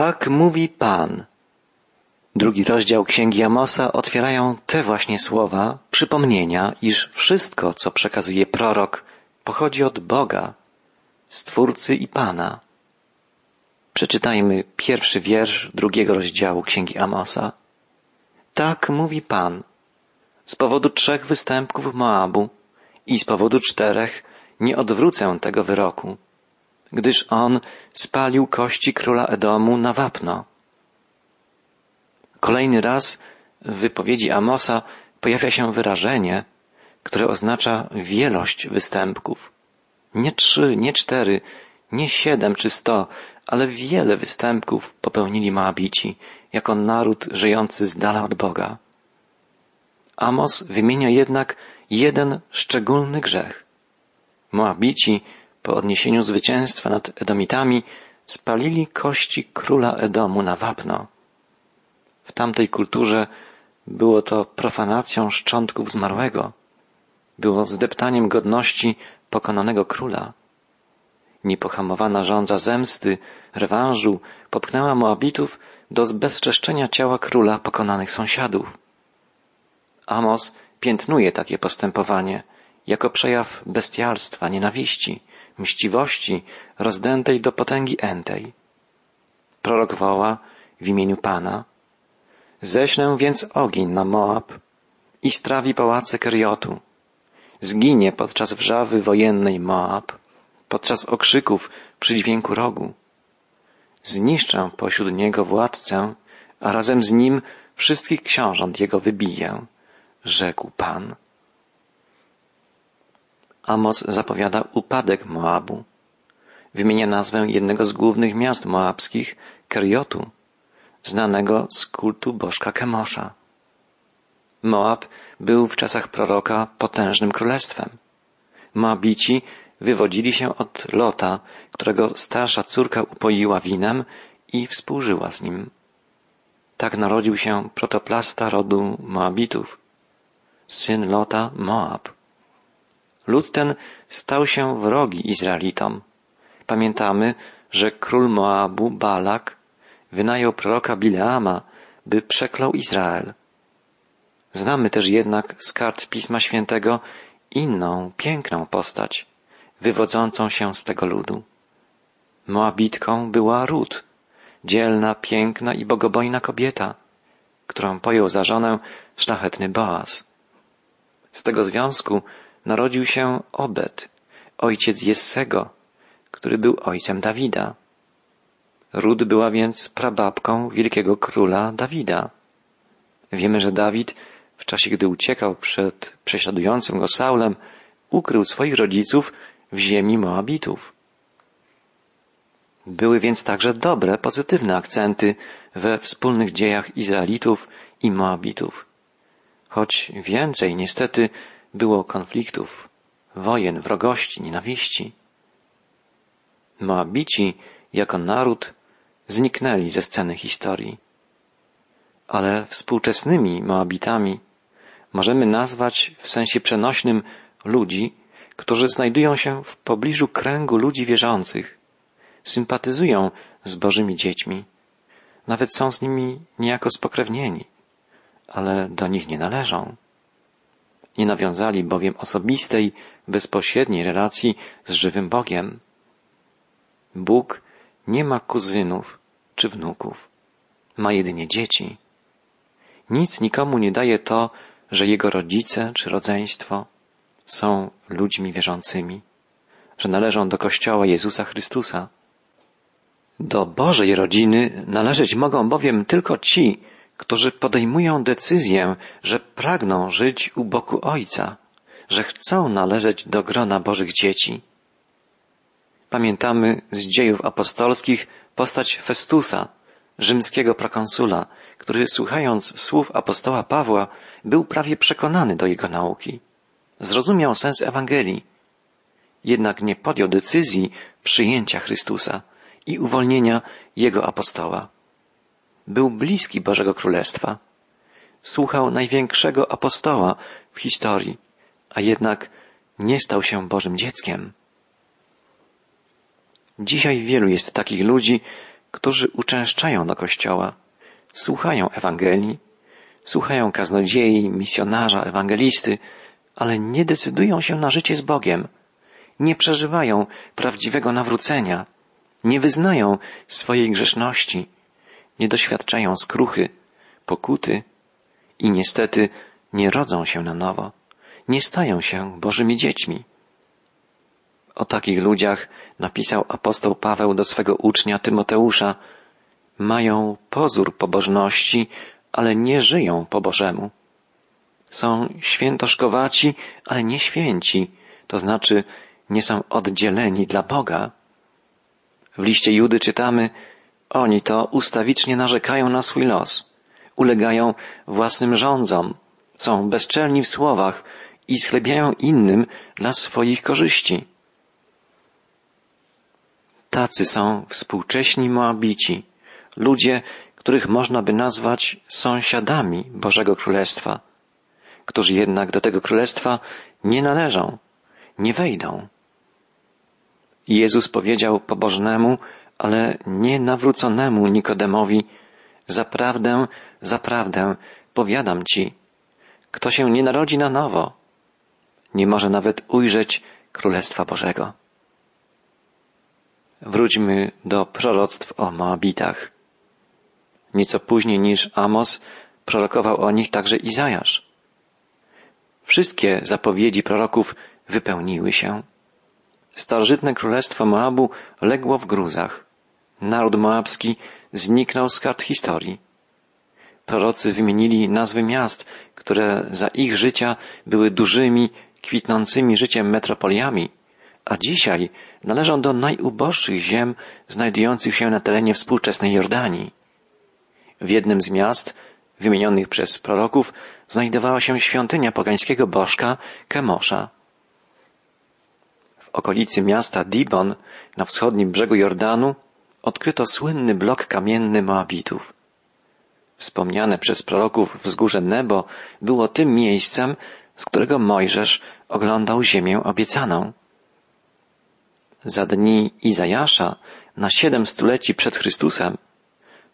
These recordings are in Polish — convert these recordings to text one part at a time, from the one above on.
Tak mówi Pan. Drugi rozdział Księgi Amosa otwierają te właśnie słowa przypomnienia, iż wszystko, co przekazuje prorok, pochodzi od Boga, Stwórcy i Pana. Przeczytajmy pierwszy wiersz drugiego rozdziału Księgi Amosa. Tak mówi Pan. Z powodu trzech występków Moabu i z powodu czterech nie odwrócę tego wyroku, gdyż on spalił kości króla Edomu na wapno. Kolejny raz w wypowiedzi Amosa pojawia się wyrażenie, które oznacza wielość występków. Nie trzy, nie cztery, nie siedem czy sto, ale wiele występków popełnili Moabici jako naród żyjący z dala od Boga. Amos wymienia jednak jeden szczególny grzech. Moabici po odniesieniu zwycięstwa nad Edomitami spalili kości króla Edomu na wapno. W tamtej kulturze było to profanacją szczątków zmarłego. Było zdeptaniem godności pokonanego króla. Niepohamowana żądza zemsty, rewanżu popchnęła Moabitów do zbezczeszczenia ciała króla pokonanych sąsiadów. Amos piętnuje takie postępowanie jako przejaw bestialstwa, nienawiści, mściwości rozdętej do potęgi entej. Prorok woła w imieniu Pana Ześlę więc ogień na Moab i strawi pałace Keriotu. Zginie podczas wrzawy wojennej Moab, podczas okrzyków przy dźwięku rogu. Zniszczę pośród niego władcę, a razem z nim wszystkich książąt jego wybiję, rzekł Pan. Amos zapowiada upadek Moabu. Wymienia nazwę jednego z głównych miast moabskich, Keriotu, znanego z kultu bożka Kemosza. Moab był w czasach proroka potężnym królestwem. Moabici wywodzili się od Lota, którego starsza córka upoiła winem i współżyła z nim. Tak narodził się protoplasta rodu Moabitów, syn Lota Moab. Lud ten stał się wrogi Izraelitom. Pamiętamy, że król Moabu, Balak, wynajął proroka Bileama, by przeklął Izrael. Znamy też jednak z kart Pisma Świętego inną, piękną postać, wywodzącą się z tego ludu. Moabitką była Rut, dzielna, piękna i bogobojna kobieta, którą pojął za żonę szlachetny Boaz. Z tego związku narodził się Obed, ojciec Jessego, który był ojcem Dawida. Rud była więc prababką wielkiego króla Dawida. Wiemy, że Dawid w czasie, gdy uciekał przed prześladującym go Saulem, ukrył swoich rodziców w ziemi Moabitów. Były więc także dobre, pozytywne akcenty we wspólnych dziejach Izraelitów i Moabitów. Choć więcej niestety było konfliktów, wojen, wrogości, nienawiści. Moabici jako naród zniknęli ze sceny historii. Ale współczesnymi Moabitami możemy nazwać w sensie przenośnym ludzi, którzy znajdują się w pobliżu kręgu ludzi wierzących, sympatyzują z Bożymi dziećmi, nawet są z nimi niejako spokrewnieni, ale do nich nie należą. Nie nawiązali bowiem osobistej, bezpośredniej relacji z żywym Bogiem. Bóg nie ma kuzynów czy wnuków. Ma jedynie dzieci. Nic nikomu nie daje to, że jego rodzice czy rodzeństwo są ludźmi wierzącymi, że należą do Kościoła Jezusa Chrystusa. Do Bożej rodziny należeć mogą bowiem tylko ci, którzy podejmują decyzję, że pragną żyć u boku Ojca, że chcą należeć do grona Bożych dzieci. Pamiętamy z dziejów apostolskich postać Festusa, rzymskiego prokonsula, który słuchając słów apostoła Pawła był prawie przekonany do jego nauki. Zrozumiał sens Ewangelii, jednak nie podjął decyzji przyjęcia Chrystusa i uwolnienia jego apostoła. Był bliski Bożego Królestwa. Słuchał największego apostoła w historii, a jednak nie stał się Bożym dzieckiem. Dzisiaj wielu jest takich ludzi, którzy uczęszczają do kościoła, słuchają Ewangelii, słuchają kaznodziei, misjonarza, ewangelisty, ale nie decydują się na życie z Bogiem, nie przeżywają prawdziwego nawrócenia, nie wyznają swojej grzeszności, nie doświadczają skruchy, pokuty i niestety nie rodzą się na nowo, nie stają się Bożymi dziećmi. O takich ludziach napisał apostoł Paweł do swego ucznia Tymoteusza. Mają pozór pobożności, ale nie żyją po Bożemu. Są świętoszkowaci, ale nie święci, to znaczy nie są oddzieleni dla Boga. W liście Judy czytamy, oni to ustawicznie narzekają na swój los, ulegają własnym rządzom, są bezczelni w słowach i schlebiają innym dla swoich korzyści. Tacy są współcześni Moabici, ludzie, których można by nazwać sąsiadami Bożego Królestwa, którzy jednak do tego Królestwa nie należą, nie wejdą. Jezus powiedział pobożnemu, ale nie nawróconemu Nikodemowi, zaprawdę, zaprawdę, powiadam ci, kto się nie narodzi na nowo, nie może nawet ujrzeć Królestwa Bożego. Wróćmy do proroctw o Moabitach. Nieco później niż Amos prorokował o nich także Izajasz. Wszystkie zapowiedzi proroków wypełniły się. Starożytne królestwo Moabu legło w gruzach. Naród moabski zniknął z kart historii. Prorocy wymienili nazwy miast, które za ich życia były dużymi, kwitnącymi życiem metropoliami, a dzisiaj należą do najuboższych ziem znajdujących się na terenie współczesnej Jordanii. W jednym z miast, wymienionych przez proroków, znajdowała się świątynia pogańskiego bożka Kemosza. W okolicy miasta Dibon, na wschodnim brzegu Jordanu, odkryto słynny blok kamienny Moabitów. Wspomniane przez proroków wzgórze Nebo było tym miejscem, z którego Mojżesz oglądał ziemię obiecaną. Za dni Izajasza, na siedem stuleci przed Chrystusem,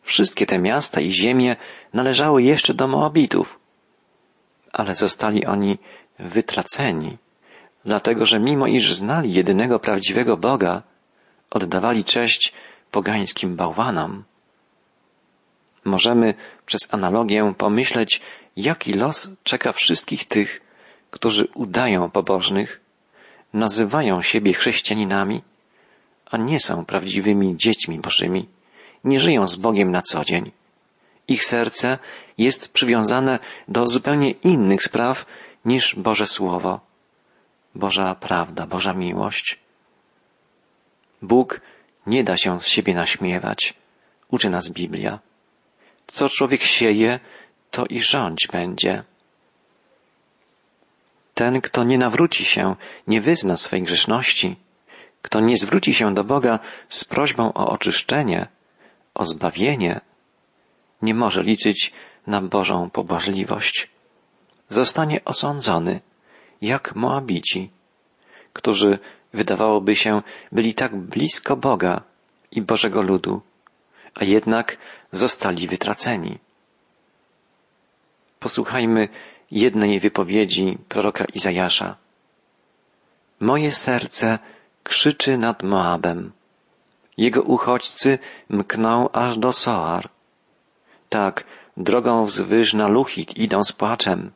wszystkie te miasta i ziemie należały jeszcze do Moabitów, ale zostali oni wytraceni, dlatego że mimo iż znali jedynego prawdziwego Boga, oddawali cześć pogańskim bałwanom. Możemy przez analogię pomyśleć, jaki los czeka wszystkich tych, którzy udają pobożnych, nazywają siebie chrześcijaninami, a nie są prawdziwymi dziećmi Bożymi, nie żyją z Bogiem na co dzień. Ich serce jest przywiązane do zupełnie innych spraw niż Boże Słowo, Boża prawda, Boża miłość. Bóg nie da się z siebie naśmiewać, uczy nas Biblia. Co człowiek sieje, to i rządź będzie. Ten, kto nie nawróci się, nie wyzna swej grzeszności, kto nie zwróci się do Boga z prośbą o oczyszczenie, o zbawienie, nie może liczyć na Bożą pobłażliwość. Zostanie osądzony, jak Moabici, którzy, wydawałoby się, byli tak blisko Boga i Bożego ludu, a jednak zostali wytraceni. Posłuchajmy jednej wypowiedzi proroka Izajasza. Moje serce krzyczy nad Moabem. Jego uchodźcy mkną aż do Soar. Tak, drogą wzwyż na Luchit idą z płaczem.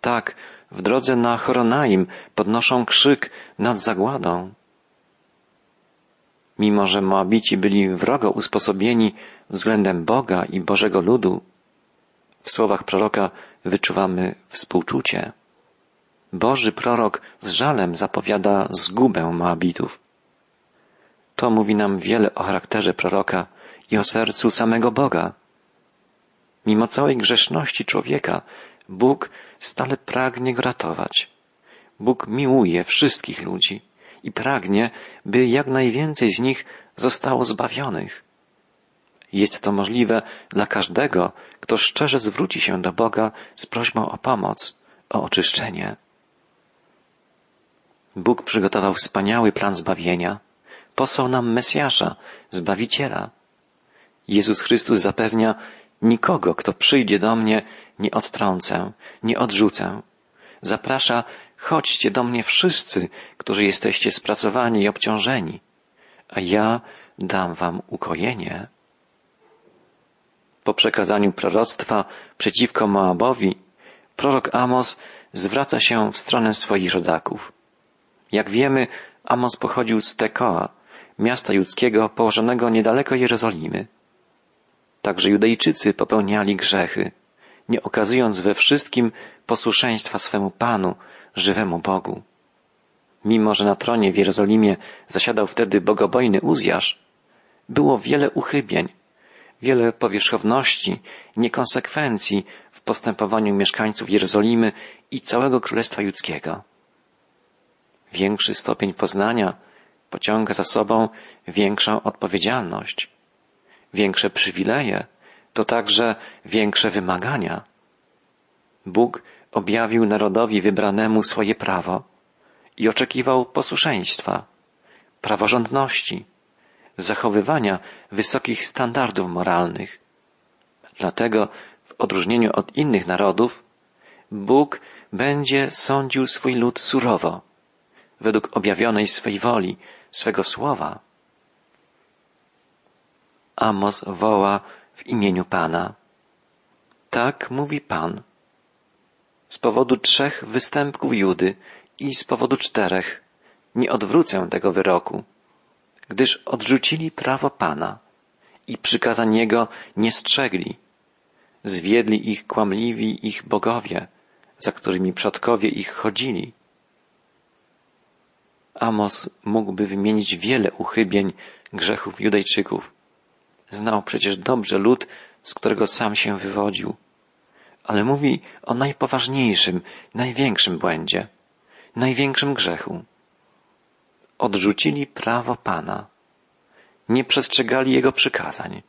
Tak, w drodze na Horonaim podnoszą krzyk nad zagładą. Mimo, że Moabici byli wrogo usposobieni względem Boga i Bożego ludu, w słowach proroka wyczuwamy współczucie. Boży prorok z żalem zapowiada zgubę Moabitów. To mówi nam wiele o charakterze proroka i o sercu samego Boga. Mimo całej grzeszności człowieka, Bóg stale pragnie go ratować. Bóg miłuje wszystkich ludzi i pragnie, by jak najwięcej z nich zostało zbawionych. Jest to możliwe dla każdego, kto szczerze zwróci się do Boga z prośbą o pomoc, o oczyszczenie. Bóg przygotował wspaniały plan zbawienia, posłał nam Mesjasza, Zbawiciela. Jezus Chrystus zapewnia, nikogo, kto przyjdzie do mnie, nie odtrącę, nie odrzucę. Zaprasza, chodźcie do mnie wszyscy, którzy jesteście spracowani i obciążeni, a ja dam wam ukojenie. Po przekazaniu proroctwa przeciwko Moabowi, prorok Amos zwraca się w stronę swoich rodaków. Jak wiemy, Amos pochodził z Tekoa, miasta judzkiego położonego niedaleko Jerozolimy. Także Judejczycy popełniali grzechy, nie okazując we wszystkim posłuszeństwa swemu Panu, żywemu Bogu. Mimo, że na tronie w Jerozolimie zasiadał wtedy bogobojny Uzjasz, było wiele uchybień, wiele powierzchowności, niekonsekwencji w postępowaniu mieszkańców Jerozolimy i całego Królestwa Judzkiego. Większy stopień poznania pociąga za sobą większą odpowiedzialność, większe przywileje, to także większe wymagania. Bóg objawił narodowi wybranemu swoje prawo i oczekiwał posłuszeństwa, praworządności, zachowywania wysokich standardów moralnych. Dlatego, w odróżnieniu od innych narodów, Bóg będzie sądził swój lud surowo, według objawionej swej woli, swego słowa. Amos woła w imieniu Pana. Tak mówi Pan. Z powodu trzech występków Judy i z powodu czterech nie odwrócę tego wyroku gdyż odrzucili prawo Pana i przykazań Jego nie strzegli. Zwiedli ich kłamliwi ich bogowie, za którymi przodkowie ich chodzili. Amos mógłby wymienić wiele uchybień grzechów Judejczyków. Znał przecież dobrze lud, z którego sam się wywodził. Ale mówi o najpoważniejszym, największym błędzie, największym grzechu odrzucili prawo Pana, nie przestrzegali Jego przykazań,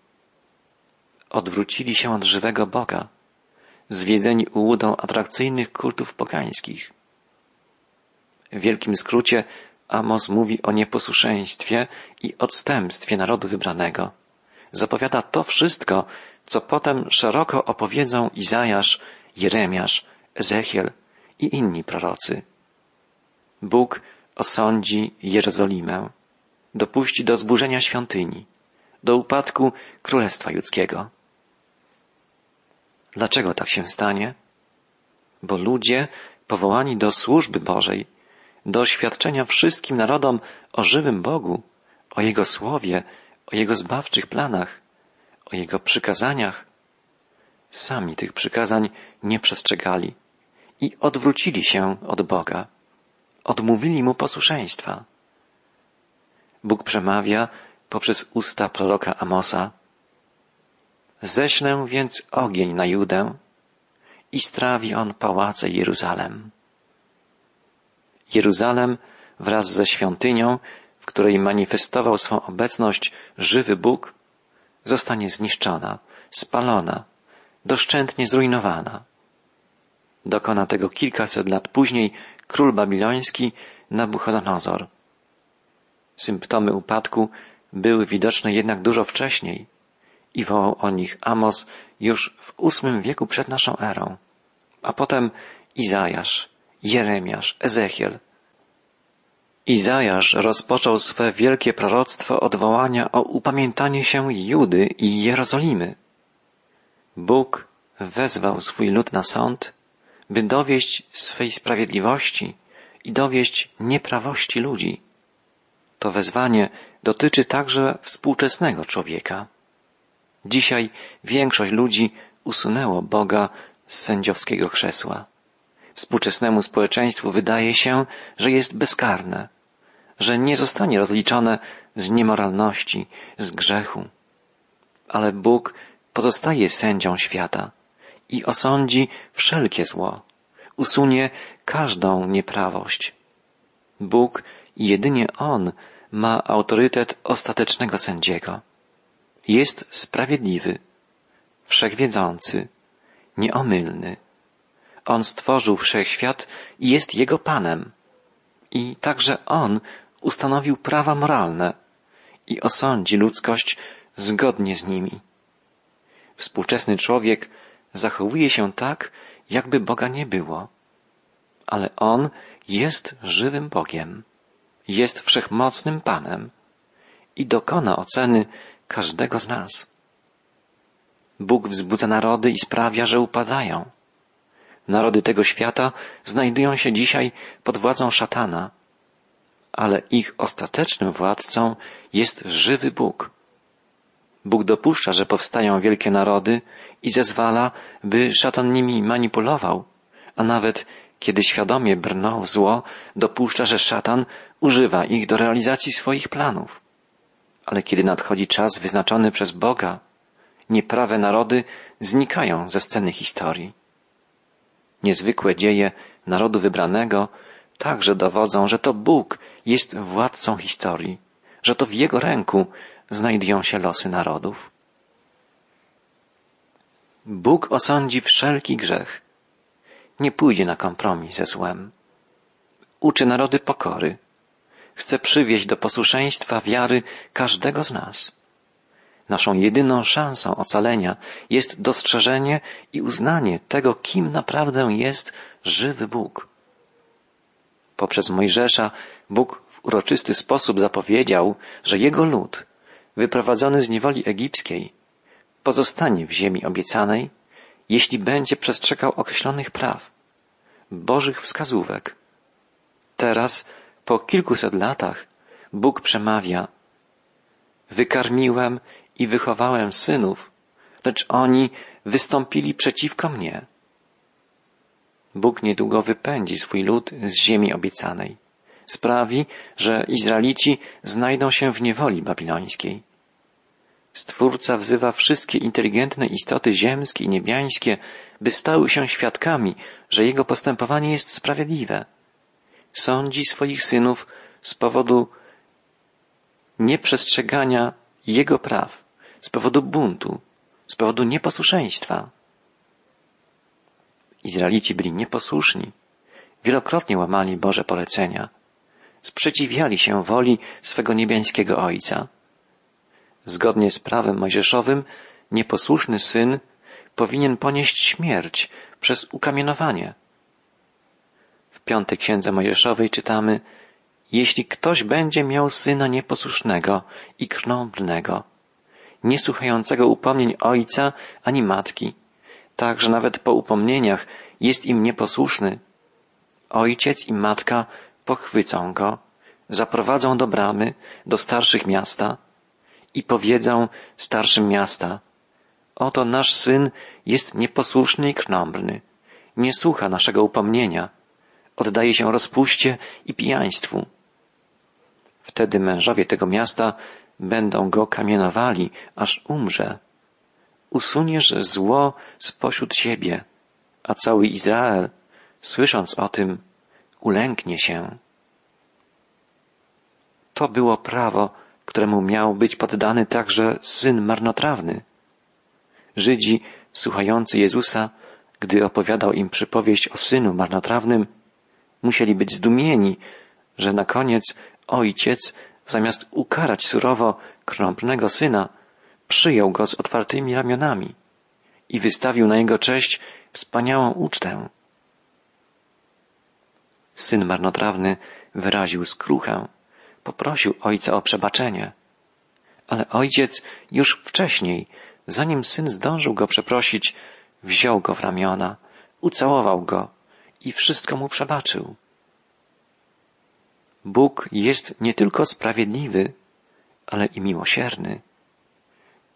odwrócili się od żywego Boga, zwiedzeni ułudą atrakcyjnych kultów pogańskich. W wielkim skrócie Amos mówi o nieposłuszeństwie i odstępstwie narodu wybranego. Zapowiada to wszystko, co potem szeroko opowiedzą Izajasz, Jeremiasz, Ezechiel i inni prorocy. Bóg osądzi Jerozolimę, dopuści do zburzenia świątyni, do upadku Królestwa Judzkiego. Dlaczego tak się stanie? Bo ludzie powołani do służby Bożej, do oświadczenia wszystkim narodom o żywym Bogu, o Jego słowie, o Jego zbawczych planach, o Jego przykazaniach, sami tych przykazań nie przestrzegali i odwrócili się od Boga odmówili mu posłuszeństwa. Bóg przemawia poprzez usta proroka Amosa. Ześlę więc ogień na Judę i strawi on pałace Jeruzalem. Jeruzalem wraz ze świątynią, której manifestował swą obecność żywy Bóg, zostanie zniszczona, spalona, doszczętnie zrujnowana. Dokona tego kilkaset lat później król babiloński Nabuchodonozor. Symptomy upadku były widoczne jednak dużo wcześniej i wołał o nich Amos już w ósmym wieku przed naszą erą, a potem Izajasz, Jeremiasz, Ezechiel. Izajasz rozpoczął swe wielkie proroctwo odwołania o upamiętanie się Judy i Jerozolimy. Bóg wezwał swój lud na sąd by dowieść swej sprawiedliwości i dowieść nieprawości ludzi. To wezwanie dotyczy także współczesnego człowieka. Dzisiaj większość ludzi usunęło Boga z sędziowskiego krzesła. Współczesnemu społeczeństwu wydaje się, że jest bezkarne, że nie zostanie rozliczone z niemoralności, z grzechu. Ale Bóg pozostaje sędzią świata i osądzi wszelkie zło, usunie każdą nieprawość. Bóg i jedynie On ma autorytet ostatecznego sędziego. Jest sprawiedliwy, wszechwiedzący, nieomylny. On stworzył wszechświat i jest jego Panem. I także On ustanowił prawa moralne i osądzi ludzkość zgodnie z nimi. Współczesny człowiek zachowuje się tak, jakby Boga nie było. Ale On jest żywym Bogiem, jest wszechmocnym Panem i dokona oceny każdego z nas. Bóg wzbudza narody i sprawia, że upadają. Narody tego świata znajdują się dzisiaj pod władzą szatana, ale ich ostatecznym władcą jest żywy Bóg. Bóg dopuszcza, że powstają wielkie narody i zezwala, by szatan nimi manipulował, a nawet kiedy świadomie brną w zło, dopuszcza, że szatan używa ich do realizacji swoich planów. Ale kiedy nadchodzi czas wyznaczony przez Boga, nieprawe narody znikają ze sceny historii. Niezwykłe dzieje narodu wybranego także dowodzą, że to Bóg jest władcą historii, że to w Jego ręku znajdują się losy narodów. Bóg osądzi wszelki grzech. Nie pójdzie na kompromis ze złem. Uczy narody pokory. Chce przywieźć do posłuszeństwa wiary każdego z nas. Naszą jedyną szansą ocalenia jest dostrzeżenie i uznanie tego, kim naprawdę jest żywy Bóg. Poprzez Mojżesza Bóg w uroczysty sposób zapowiedział, że jego lud, wyprowadzony z niewoli egipskiej, pozostanie w ziemi obiecanej, jeśli będzie przestrzegał określonych praw, Bożych wskazówek. Teraz, po kilkuset latach, Bóg przemawia. Wykarmiłem i wychowałem synów, lecz oni wystąpili przeciwko mnie. Bóg niedługo wypędzi swój lud z ziemi obiecanej. Sprawi, że Izraelici znajdą się w niewoli babilońskiej. Stwórca wzywa wszystkie inteligentne istoty ziemskie i niebiańskie, by stały się świadkami, że jego postępowanie jest sprawiedliwe. Sądzi swoich synów z powodu nieprzestrzegania jego praw, z powodu buntu, z powodu nieposłuszeństwa. Izraelici byli nieposłuszni, wielokrotnie łamali Boże polecenia, sprzeciwiali się woli swego niebiańskiego Ojca. Zgodnie z prawem mojżeszowym, nieposłuszny syn powinien ponieść śmierć przez ukamienowanie. W piątej księdze mojżeszowej czytamy Jeśli ktoś będzie miał syna nieposłusznego i krnąbrnego, niesłuchającego upomnień ojca ani matki, tak że nawet po upomnieniach jest im nieposłuszny, ojciec i matka pochwycą go, zaprowadzą do bramy, do starszych miasta i powiedzą starszym miasta, oto nasz syn jest nieposłuszny i krnąbrny, nie słucha naszego upomnienia, oddaje się rozpuście i pijaństwu. Wtedy mężowie tego miasta będą go kamienowali, aż umrze. Usuniesz zło spośród siebie, a cały Izrael, słysząc o tym, ulęknie się. To było prawo, któremu miał być poddany także syn marnotrawny. Żydzi, słuchający Jezusa, gdy opowiadał im przypowieść o synu marnotrawnym, musieli być zdumieni, że na koniec ojciec, zamiast ukarać surowo krąpnego syna, przyjął go z otwartymi ramionami i wystawił na jego cześć wspaniałą ucztę. Syn marnotrawny wyraził skruchę, poprosił ojca o przebaczenie. Ale ojciec już wcześniej, zanim syn zdążył go przeprosić, wziął go w ramiona, ucałował go i wszystko mu przebaczył. Bóg jest nie tylko sprawiedliwy, ale i miłosierny.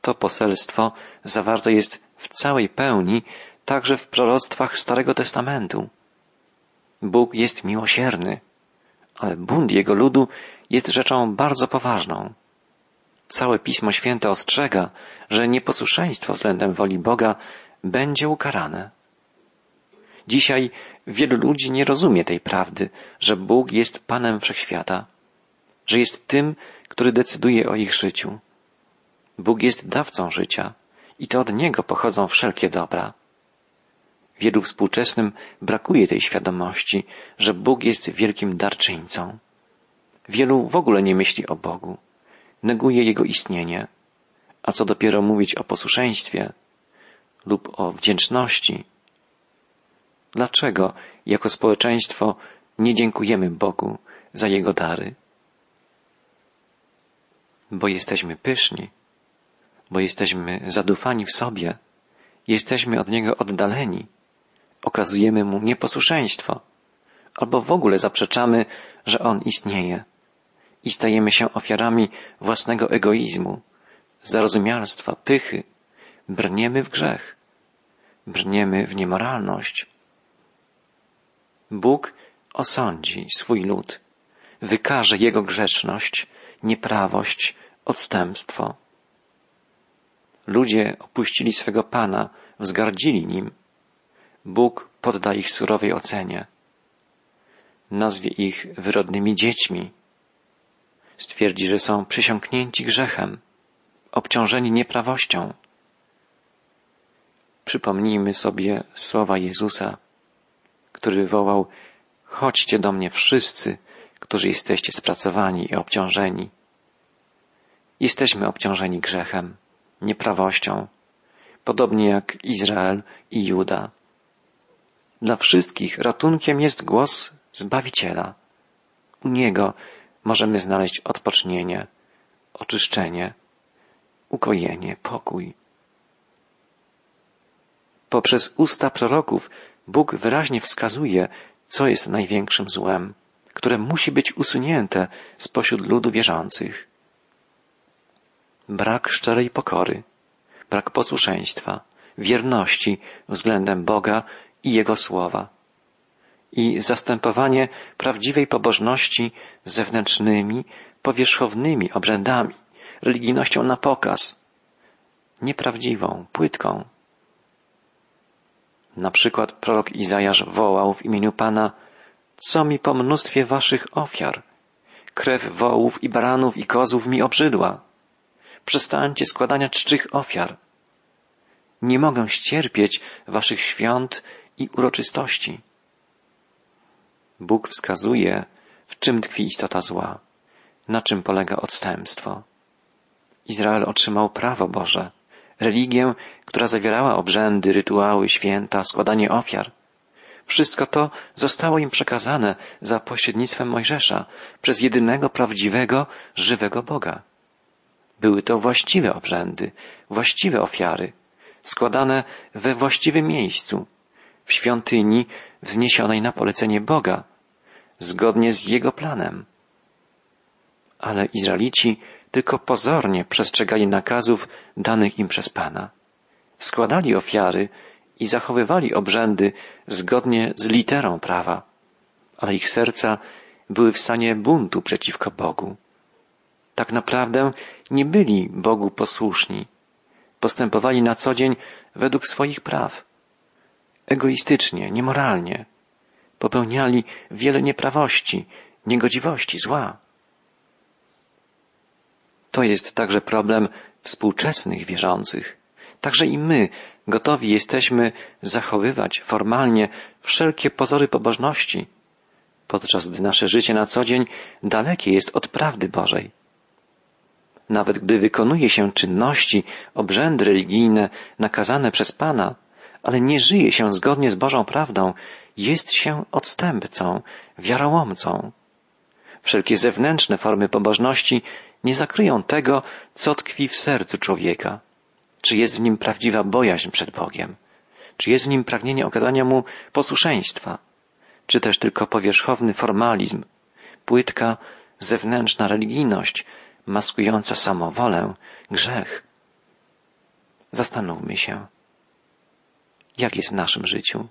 To poselstwo zawarte jest w całej pełni także w proroctwach Starego Testamentu. Bóg jest miłosierny, ale bunt Jego ludu jest rzeczą bardzo poważną. Całe Pismo Święte ostrzega, że nieposłuszeństwo względem woli Boga będzie ukarane. Dzisiaj wielu ludzi nie rozumie tej prawdy, że Bóg jest Panem Wszechświata, że jest tym, który decyduje o ich życiu. Bóg jest dawcą życia i to od Niego pochodzą wszelkie dobra. Wielu współczesnym brakuje tej świadomości, że Bóg jest wielkim darczyńcą. Wielu w ogóle nie myśli o Bogu, neguje Jego istnienie, a co dopiero mówić o posłuszeństwie, lub o wdzięczności. Dlaczego jako społeczeństwo nie dziękujemy Bogu za Jego dary? Bo jesteśmy pyszni, bo jesteśmy zadufani w sobie, jesteśmy od Niego oddaleni, okazujemy Mu nieposłuszeństwo, albo w ogóle zaprzeczamy, że On istnieje i stajemy się ofiarami własnego egoizmu, zarozumialstwa, pychy, brniemy w grzech, brniemy w niemoralność. Bóg osądzi swój lud, wykaże jego grzeczność, nieprawość, odstępstwo. Ludzie opuścili swego Pana, wzgardzili nim. Bóg podda ich surowej ocenie. Nazwie ich wyrodnymi dziećmi. Stwierdzi, że są przysiąknięci grzechem, obciążeni nieprawością. Przypomnijmy sobie słowa Jezusa, który wołał Chodźcie do mnie wszyscy, którzy jesteście spracowani i obciążeni. Jesteśmy obciążeni grzechem, nieprawością, podobnie jak Izrael i Juda. Dla wszystkich ratunkiem jest głos Zbawiciela. U Niego możemy znaleźć odpocznienie, oczyszczenie, ukojenie, pokój. Poprzez usta proroków Bóg wyraźnie wskazuje, co jest największym złem, które musi być usunięte spośród ludu wierzących. Brak szczerej pokory, brak posłuszeństwa, wierności względem Boga i Jego słowa i zastępowanie prawdziwej pobożności zewnętrznymi, powierzchownymi obrzędami, religijnością na pokaz, nieprawdziwą, płytką. Na przykład prorok Izajasz wołał w imieniu Pana, co mi po mnóstwie waszych ofiar? Krew wołów i baranów i kozów mi obrzydła. Przestańcie składania czczych ofiar. Nie mogę ścierpieć waszych świąt i uroczystości. Bóg wskazuje, w czym tkwi istota zła, na czym polega odstępstwo. Izrael otrzymał prawo Boże, religię, która zawierała obrzędy, rytuały, święta, składanie ofiar. Wszystko to zostało im przekazane za pośrednictwem Mojżesza przez jedynego prawdziwego, żywego Boga. Były to właściwe obrzędy, właściwe ofiary, składane we właściwym miejscu, w świątyni wzniesionej na polecenie Boga, zgodnie z Jego planem. Ale Izraelici tylko pozornie przestrzegali nakazów danych im przez Pana. Składali ofiary i zachowywali obrzędy zgodnie z literą prawa, ale ich serca były w stanie buntu przeciwko Bogu. Tak naprawdę nie byli Bogu posłuszni. Postępowali na co dzień według swoich praw. Egoistycznie, niemoralnie. Popełniali wiele nieprawości, niegodziwości, zła. To jest także problem współczesnych wierzących. Także i my gotowi jesteśmy zachowywać formalnie wszelkie pozory pobożności, podczas gdy nasze życie na co dzień dalekie jest od prawdy Bożej. Nawet gdy wykonuje się czynności, obrzędy religijne nakazane przez Pana, ale nie żyje się zgodnie z Bożą prawdą, jest się odstępcą, wiarołomcą. Wszelkie zewnętrzne formy pobożności nie zakryją tego, co tkwi w sercu człowieka. Czy jest w nim prawdziwa bojaźń przed Bogiem? Czy jest w nim pragnienie okazania mu posłuszeństwa? Czy też tylko powierzchowny formalizm, płytka, zewnętrzna religijność, maskująca samowolę, grzech? Zastanówmy się, jak jest w naszym życiu.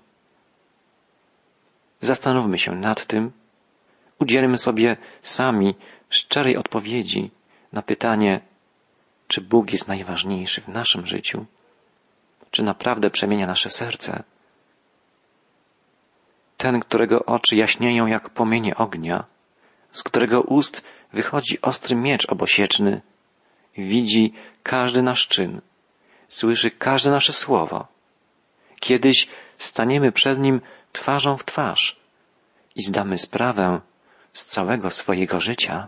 Zastanówmy się nad tym, udzielmy sobie sami szczerej odpowiedzi na pytanie, czy Bóg jest najważniejszy w naszym życiu, czy naprawdę przemienia nasze serce. Ten, którego oczy jaśnieją jak płomienie ognia, z którego ust wychodzi ostry miecz obosieczny, widzi każdy nasz czyn, słyszy każde nasze słowo. Kiedyś staniemy przed Nim twarzą w twarz i zdamy sprawę z całego swojego życia.